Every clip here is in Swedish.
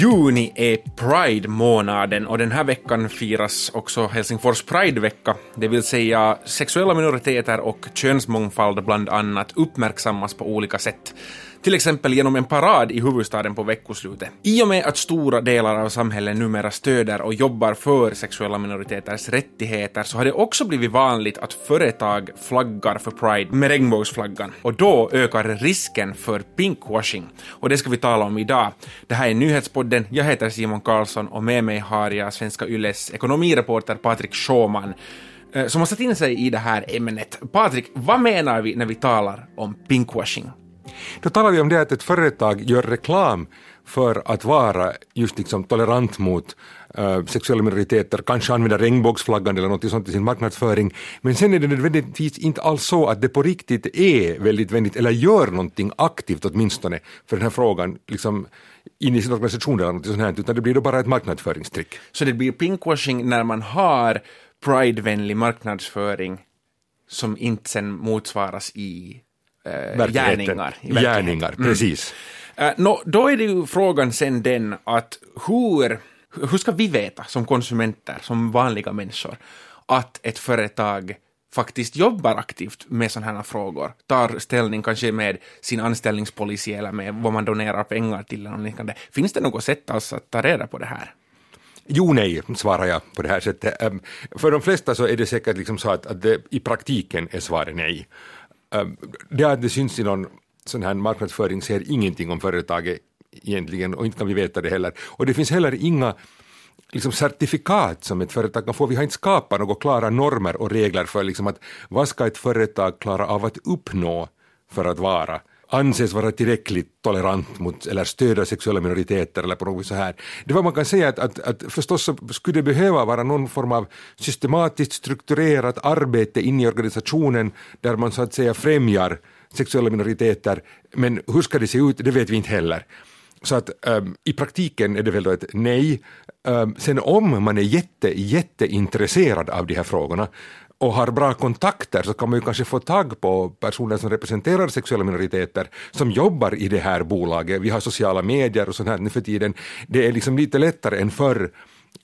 Juni är Pride-månaden och den här veckan firas också Helsingfors Pride-vecka, det vill säga sexuella minoriteter och könsmångfald bland annat uppmärksammas på olika sätt till exempel genom en parad i huvudstaden på veckoslutet. I och med att stora delar av samhället numera stöder och jobbar för sexuella minoriteters rättigheter så har det också blivit vanligt att företag flaggar för Pride med regnbågsflaggan och då ökar risken för pinkwashing. Och det ska vi tala om idag. Det här är Nyhetspodden, jag heter Simon Karlsson och med mig har jag Svenska Yles ekonomireporter Patrik Schauman eh, som har satt in sig i det här ämnet. Patrik, vad menar vi när vi talar om pinkwashing? Då talar vi om det att ett företag gör reklam för att vara just liksom tolerant mot uh, sexuella minoriteter, kanske använda regnbågsflaggan eller något sånt i sin marknadsföring. Men sen är det nödvändigtvis inte alls så att det på riktigt är väldigt vänligt eller gör någonting aktivt åtminstone för den här frågan liksom in i sin organisation eller något sånt här, utan det blir då bara ett marknadsföringstrick. Så det blir pinkwashing när man har pridevänlig marknadsföring som inte sen motsvaras i eh, gärningar. Gärningar, mm. precis. Uh, no, då är det ju frågan sen den att hur, hur ska vi veta som konsumenter, som vanliga människor, att ett företag faktiskt jobbar aktivt med sådana här frågor, tar ställning kanske med sin anställningspolicy eller med vad man donerar pengar till eller liknande. Finns det något sätt alltså att ta reda på det här? Jo, nej, svarar jag på det här sättet. För de flesta så är det säkert liksom så att, att det, i praktiken är svaret nej. Ehm, det att det syns i någon sån här marknadsföring säger ingenting om företaget egentligen och inte kan vi veta det heller. Och det finns heller inga liksom certifikat som ett företag kan få. Vi har inte skapat några klara normer och regler för liksom att vad ska ett företag klara av att uppnå för att vara anses vara tillräckligt tolerant mot eller stödja sexuella minoriteter eller på något så här. Det var man kan säga att, att, att förstås så skulle det behöva vara någon form av systematiskt strukturerat arbete in i organisationen där man så att säga främjar sexuella minoriteter, men hur ska det se ut, det vet vi inte heller. Så att um, i praktiken är det väl då ett nej. Um, sen om man är jätte, jätteintresserad av de här frågorna och har bra kontakter så kan man ju kanske få tag på personer som representerar sexuella minoriteter som jobbar i det här bolaget. Vi har sociala medier och sånt här nu för tiden. Det är liksom lite lättare än förr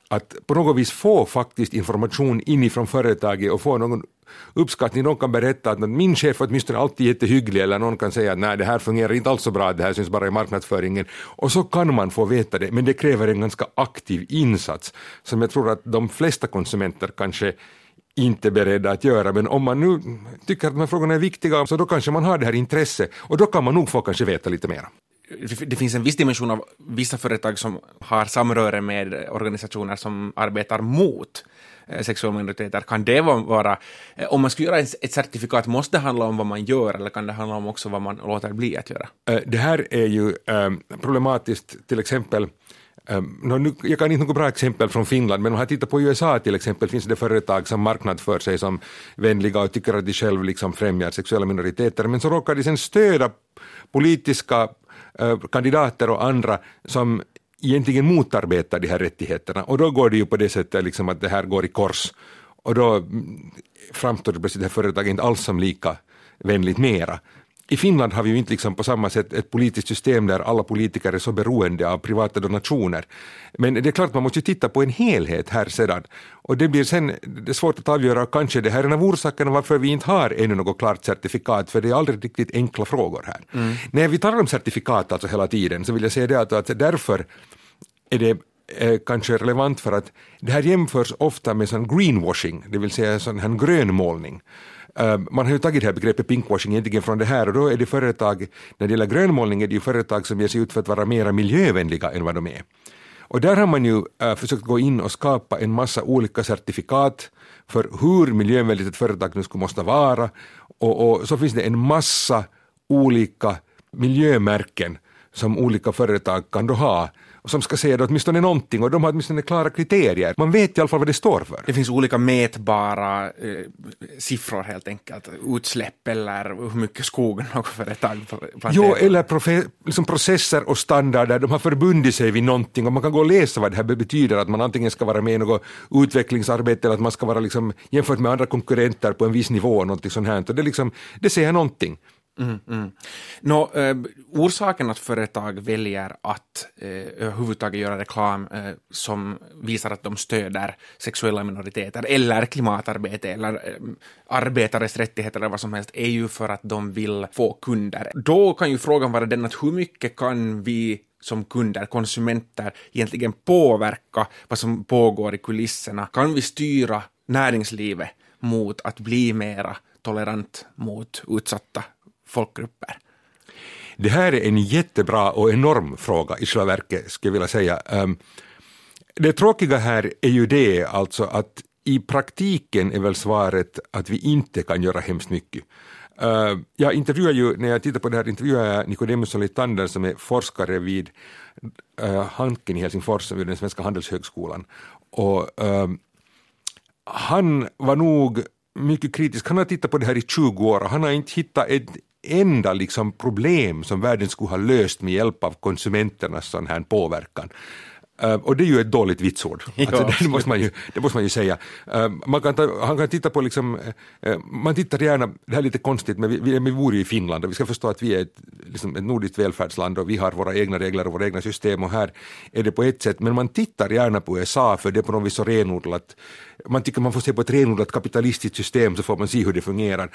att på något vis få faktiskt information inifrån företaget och få någon uppskattning. Någon kan berätta att min chef är åtminstone alltid jättehygglig eller någon kan säga att nej det här fungerar inte alls så bra, det här syns bara i marknadsföringen. Och så kan man få veta det, men det kräver en ganska aktiv insats som jag tror att de flesta konsumenter kanske inte beredda att göra, men om man nu tycker att de här frågorna är viktiga så då kanske man har det här intresset och då kan man nog få kanske veta lite mer. Det finns en viss dimension av vissa företag som har samröre med organisationer som arbetar mot eh, sexuella minoriteter. Kan det vara, eh, om man skulle göra ett certifikat, måste det handla om vad man gör eller kan det handla om också vad man låter bli att göra? Eh, det här är ju problematiskt, till exempel Um, nu, jag kan inte något bra exempel från Finland, men om man tittar på USA till exempel finns det företag som marknadsför sig som vänliga och tycker att de själva liksom främjar sexuella minoriteter, men så råkar de sen stödja politiska uh, kandidater och andra som egentligen motarbetar de här rättigheterna. Och då går det ju på det sättet liksom att det här går i kors. Och då mm, framstår det plötsligt det här företaget inte alls som lika vänligt mera i Finland har vi ju inte liksom på samma sätt ett politiskt system där alla politiker är så beroende av privata donationer. Men det är klart man måste titta på en helhet här sedan. Och det blir sen det är svårt att avgöra, kanske det här är en av orsakerna varför vi inte har ännu något klart certifikat, för det är aldrig riktigt enkla frågor här. Mm. När vi talar om certifikat alltså hela tiden så vill jag säga det att, att därför är det eh, kanske relevant för att det här jämförs ofta med sån greenwashing, det vill säga sån här grönmålning. Ehm, man har ju tagit det här begreppet pinkwashing egentligen från det här och då är det företag, när det gäller grönmålning är det ju företag som ger sig ut för att vara mera miljövänliga än vad de är. Och där har man ju äh, försökt gå in och skapa en massa olika certifikat för hur miljövänligt ett företag nu skulle måste vara och, och så finns det en massa olika miljömärken som olika företag kan då ha som ska säga åtminstone någonting och de har åtminstone klara kriterier. Man vet i alla fall vad det står för. Det finns olika mätbara eh, siffror helt enkelt, utsläpp eller hur mycket skog något företag planterar. Jo, eller liksom processer och standarder, de har förbundit sig vid någonting och man kan gå och läsa vad det här betyder, att man antingen ska vara med i något utvecklingsarbete eller att man ska vara liksom, jämfört med andra konkurrenter på en viss nivå, någonting sånt här. Och det, liksom, det säger någonting. Mm, mm. Nå, eh, orsaken att företag väljer att eh, överhuvudtaget göra reklam eh, som visar att de stöder sexuella minoriteter eller klimatarbete eller eh, arbetares rättigheter eller vad som helst är ju för att de vill få kunder. Då kan ju frågan vara den att hur mycket kan vi som kunder, konsumenter, egentligen påverka vad som pågår i kulisserna? Kan vi styra näringslivet mot att bli mera tolerant mot utsatta folkgrupper? Det här är en jättebra och enorm fråga i själva verket, skulle jag vilja säga. Ehm, det tråkiga här är ju det alltså att i praktiken är väl svaret att vi inte kan göra hemskt mycket. Ehm, jag intervjuar ju, när jag tittar på det här intervjuar jag Nicodemus Solitander som är forskare vid eh, Hanken i Helsingfors, vid den svenska handelshögskolan. Och, ehm, han var nog mycket kritisk. Han har tittat på det här i 20 år och han har inte hittat ett enda liksom problem som världen skulle ha löst med hjälp av konsumenternas sån här påverkan. Uh, och det är ju ett dåligt vitsord, alltså, det, måste man ju, det måste man ju säga. Uh, man kan ta, han kan titta på, liksom, uh, man tittar gärna, det här är lite konstigt, men vi, vi, vi bor ju i Finland och vi ska förstå att vi är ett, liksom ett nordiskt välfärdsland och vi har våra egna regler och våra egna system och här är det på ett sätt, men man tittar gärna på USA för det är på något vis så renodlat, man tycker man får se på ett renodlat kapitalistiskt system så får man se hur det fungerar.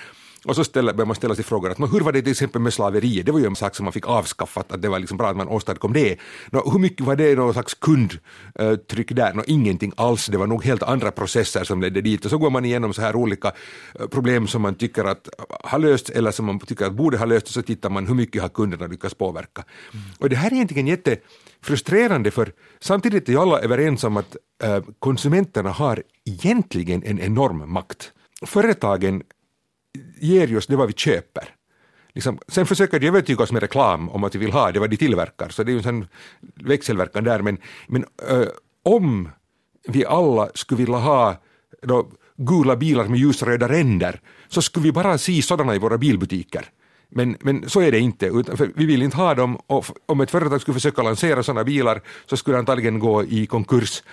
Och så ställer, börjar man ställa sig frågan att hur var det till exempel med slaveriet? Det var ju en sak som man fick avskaffat, att det var liksom bra att man åstadkom det. Nå, hur mycket var det någon slags kundtryck där? Nå, ingenting alls, det var nog helt andra processer som ledde dit. Och så går man igenom så här olika eh, problem som man tycker att har lösts eller som man tycker att borde ha lösts och så tittar man hur mycket har kunderna lyckats påverka. Mm. Och det här är egentligen frustrerande för samtidigt är ju alla överens om att eh, konsumenterna har egentligen en enorm makt. Företagen ger just det vad vi köper. Liksom, sen försöker de övertyga oss med reklam om att vi vill ha det vad de tillverkar, så det är ju en växelverkan där. Men, men äh, om vi alla skulle vilja ha då, gula bilar med ljusröda ränder så skulle vi bara se sådana i våra bilbutiker. Men, men så är det inte, utan vi vill inte ha dem och om ett företag skulle försöka lansera sådana bilar så skulle det antagligen gå i konkurs.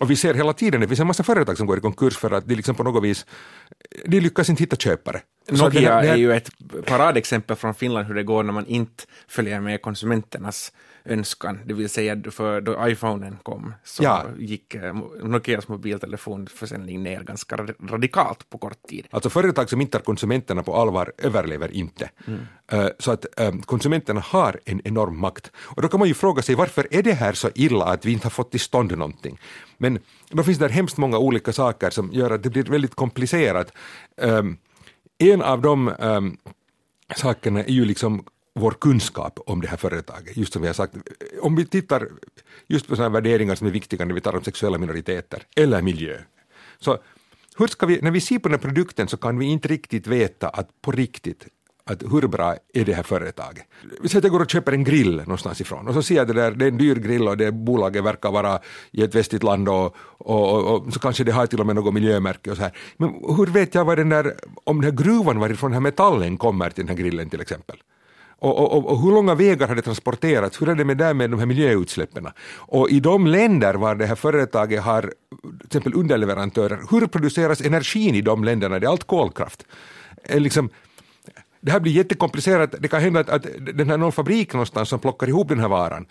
Och vi ser hela tiden, det finns en massa företag som går i konkurs för att de liksom på något vis, de lyckas inte hitta köpare. Nokia det här, det här... är ju ett paradexempel från Finland hur det går när man inte följer med konsumenternas önskan, det vill säga för då iPhonen kom så ja. gick eh, Nokias mobiltelefonförsäljning ner ganska radikalt på kort tid. Alltså företag som inte tar konsumenterna på allvar överlever inte. Mm. Uh, så att um, konsumenterna har en enorm makt. Och då kan man ju fråga sig varför är det här så illa att vi inte har fått till stånd någonting? Men då finns det hemskt många olika saker som gör att det blir väldigt komplicerat. Um, en av de um, sakerna är ju liksom vår kunskap om det här företaget. Just som vi har sagt, om vi tittar just på sådana värderingar som är viktiga när vi talar om sexuella minoriteter eller miljö. Så hur ska vi, när vi ser på den här produkten så kan vi inte riktigt veta att på riktigt att hur bra är det här företaget? Vi säger att jag går och köper en grill någonstans ifrån och så ser jag det där, det är en dyr grill och det bolaget verkar vara i ett västligt land och, och, och, och, så kanske det har till och med något miljömärke och så här. Men hur vet jag vad den där, om den här gruvan varifrån den här metallen kommer till den här grillen till exempel? Och, och, och, hur långa vägar har det transporterats? Hur är det med, där med de här miljöutsläppen? Och i de länder var det här företaget har till exempel underleverantörer, hur produceras energin i de länderna? Det är allt kolkraft. Liksom, det här blir jättekomplicerat. Det kan hända att, att den här någon fabrik någonstans som plockar ihop den här varan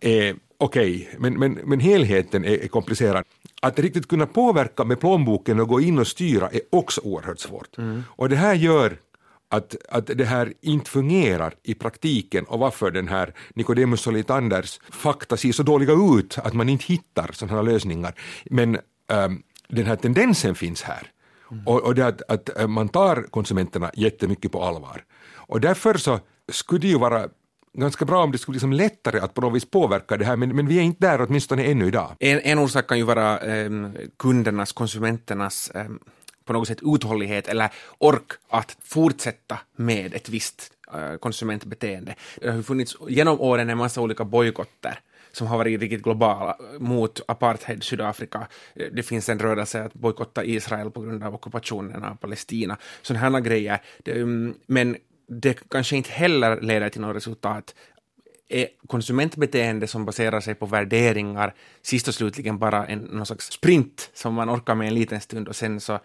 är okej, okay, men, men, men helheten är, är, komplicerad. Att riktigt kunna påverka med plånboken och gå in och styra är också oerhört svårt. Mm. Och det här gör att, att det här inte fungerar i praktiken och varför den här Nicodemus Solitanders fakta ser så dåliga ut att man inte hittar sådana lösningar. Men ähm, den här tendensen finns här. Mm. Och, och det att, att äh, man tar konsumenterna jättemycket på allvar. Och därför så skulle det ju vara ganska bra om det skulle liksom lättare att på något vis påverka det här, men, men vi är inte där åtminstone ännu idag. En, en orsak kan ju vara eh, kundernas, konsumenternas eh, på något sätt uthållighet eller ork att fortsätta med ett visst äh, konsumentbeteende. Det har funnits genom åren en massa olika bojkotter som har varit riktigt globala äh, mot apartheid Sydafrika. Äh, det finns en rörelse att bojkotta Israel på grund av ockupationen av Palestina. Sådana här grejer. Mm, men det kanske inte heller leder till något resultat är konsumentbeteende som baserar sig på värderingar sist och slutligen bara en någon slags sprint som man orkar med en liten stund och sen så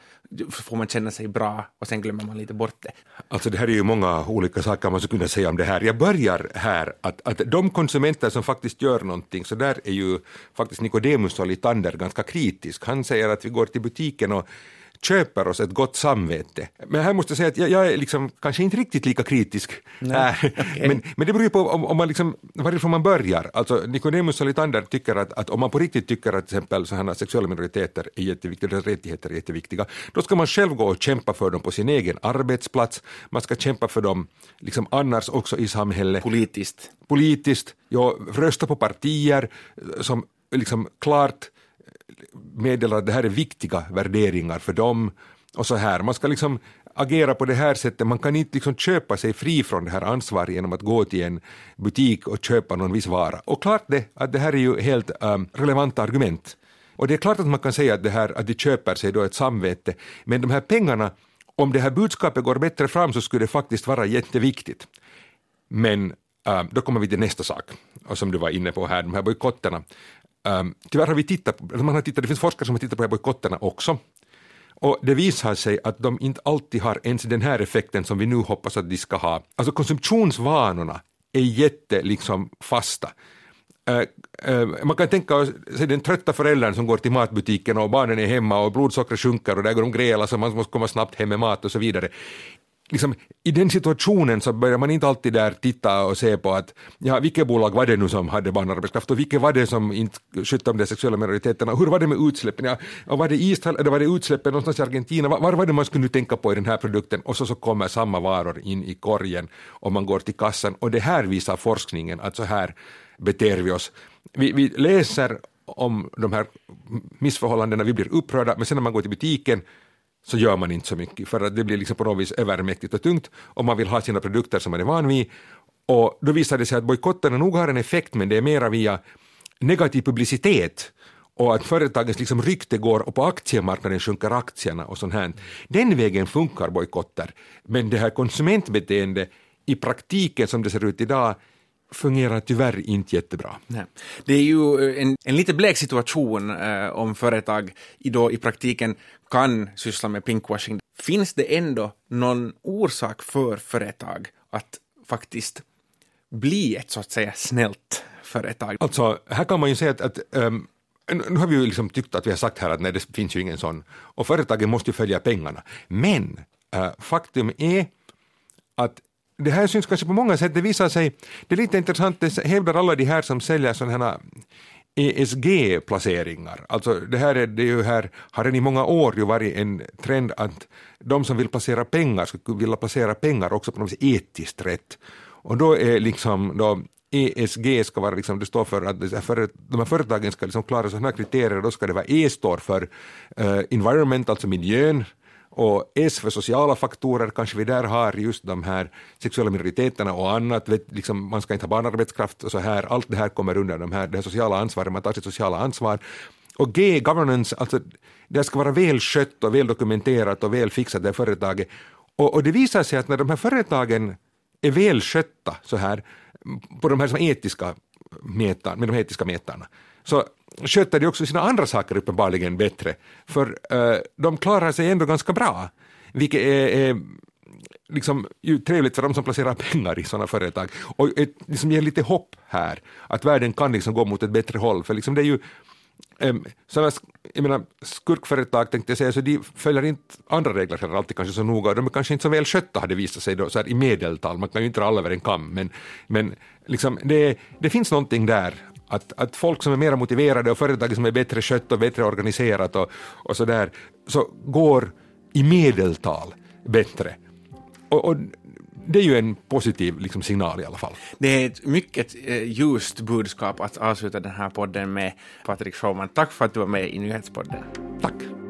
får man känna sig bra och sen glömmer man lite bort det. Alltså det här är ju många olika saker man skulle kunna säga om det här. Jag börjar här att, att de konsumenter som faktiskt gör någonting, så där är ju faktiskt Nikodemus och Litander ganska kritisk. Han säger att vi går till butiken och köper oss ett gott samvete. Men här måste jag säga att jag, jag är liksom kanske inte riktigt lika kritisk. Nej, äh, okay. men, men det beror ju på om, om man liksom, varifrån man börjar. Alltså Nicodemus och Litander tycker att, att om man på riktigt tycker att till exempel sådana sexuella minoriteter är jätteviktiga, deras rättigheter är jätteviktiga, då ska man själv gå och kämpa för dem på sin egen arbetsplats, man ska kämpa för dem liksom annars också i samhället. Politiskt. Politiskt, ja, rösta på partier som liksom klart meddelar att det här är viktiga värderingar för dem och så här. Man ska liksom agera på det här sättet, man kan inte liksom köpa sig fri från det här ansvaret genom att gå till en butik och köpa någon viss vara. Och klart det, att det här är ju helt ähm, um, relevanta argument. Och det är klart att man kan säga att, det här, att de köper sig då ett samvete, men de här pengarna, om det här budskapet går bättre fram så skulle det faktiskt vara jätteviktigt. Men uh, då kommer vi till nästa sak, och som du var inne på här, de här bojkotterna. Um, tyvärr har vi tittat på, man har tittat, det finns forskare som har tittat på bojkotterna också, och det visar sig att de inte alltid har ens den här effekten som vi nu hoppas att de ska ha. Alltså konsumtionsvanorna är jätte liksom fasta. Uh, uh, man kan tänka sig den trötta föräldern som går till matbutiken och barnen är hemma och blodsockret sjunker och där går de gräla så man måste komma snabbt hem med mat och så vidare liksom, i den situationen så börjar man inte alltid där titta och se på att ja, vilket bolag var det nu som hade barnarbetskraft och vilket var det som inte skötte om de sexuella minoriteterna, hur var det med utsläppen, ja, och var det Israel eller var det utsläppen någonstans i Argentina, var, var var det man skulle nu tänka på i den här produkten? Och så, så kommer samma varor in i korgen och man går till kassan. Och det här visar forskningen att så här beter vi oss. Vi, vi läser om de här missförhållandena, vi blir upprörda, men sen när man går till butiken så gör man inte så mycket för att det blir liksom på något vis övermäktigt och tungt och man vill ha sina produkter som man är van vid. Och då visar det sig att bojkotterna nog har en effekt men det är mera via negativ publicitet och att företagens liksom rykte går och på aktiemarknaden sjunker aktierna och sånt här. Den vägen funkar bojkotter. Men det här konsumentbeteendet i praktiken som det ser ut idag fungerar tyvärr inte jättebra. Nej. Det är ju en, en lite blek situation eh, om företag då i praktiken kan syssla med pinkwashing. Finns det ändå någon orsak för företag att faktiskt bli ett så att säga snällt företag? Alltså, här kan man ju säga att, att um, nu har vi ju liksom tyckt att vi har sagt här att nej, det finns ju ingen sån, och företagen måste ju följa pengarna. Men uh, faktum är att det här syns kanske på många sätt, det visar sig, det är lite intressant, det hävdar alla de här som säljer sådana här ESG-placeringar. Alltså det här är det ju här, har redan i många år ju varit en trend att de som vill placera pengar skulle vilja placera pengar också på något etiskt rätt. Och då är liksom då ESG ska vara, liksom, det står för att de här företagen ska liksom klara sådana här kriterier, då ska det vara E står för uh, environment, alltså miljön, och S för sociala faktorer kanske vi där har just de här sexuella minoriteterna och annat, vet, liksom, man ska inte ha barnarbetskraft och så här, allt det här kommer under de här, det här sociala ansvaret, man tar sitt sociala ansvar. Och G, governance, alltså det ska vara väl skött och väl dokumenterat och väl fixat det företaget. Och, och det visar sig att när de här företagen är väl skötta så här, på de här som etiska mätarna, med de etiska mätarna, så sköter de också sina andra saker uppenbarligen bättre, för eh, de klarar sig ändå ganska bra, vilket är, är liksom, ju trevligt för de som placerar pengar i sådana företag. Och ett, liksom ger lite hopp här, att världen kan liksom gå mot ett bättre håll, för liksom det är ju um, sådana, jag menar, skurkföretag tänkte jag säga, så de följer inte andra regler heller alltid kanske så noga, de är kanske inte så väl skötta har det visat sig då, så här, i medeltal, man kan ju inte dra alla över en kam, men, men liksom, det, det finns någonting där att, att folk som är mer motiverade och företag som är bättre skött och bättre organiserat och, och så där, så går i medeltal bättre. Och, och det är ju en positiv liksom, signal i alla fall. Det är ett mycket eh, ljust budskap att avsluta den här podden med. Patrik Schauman, tack för att du var med i Nyhetspodden. Tack.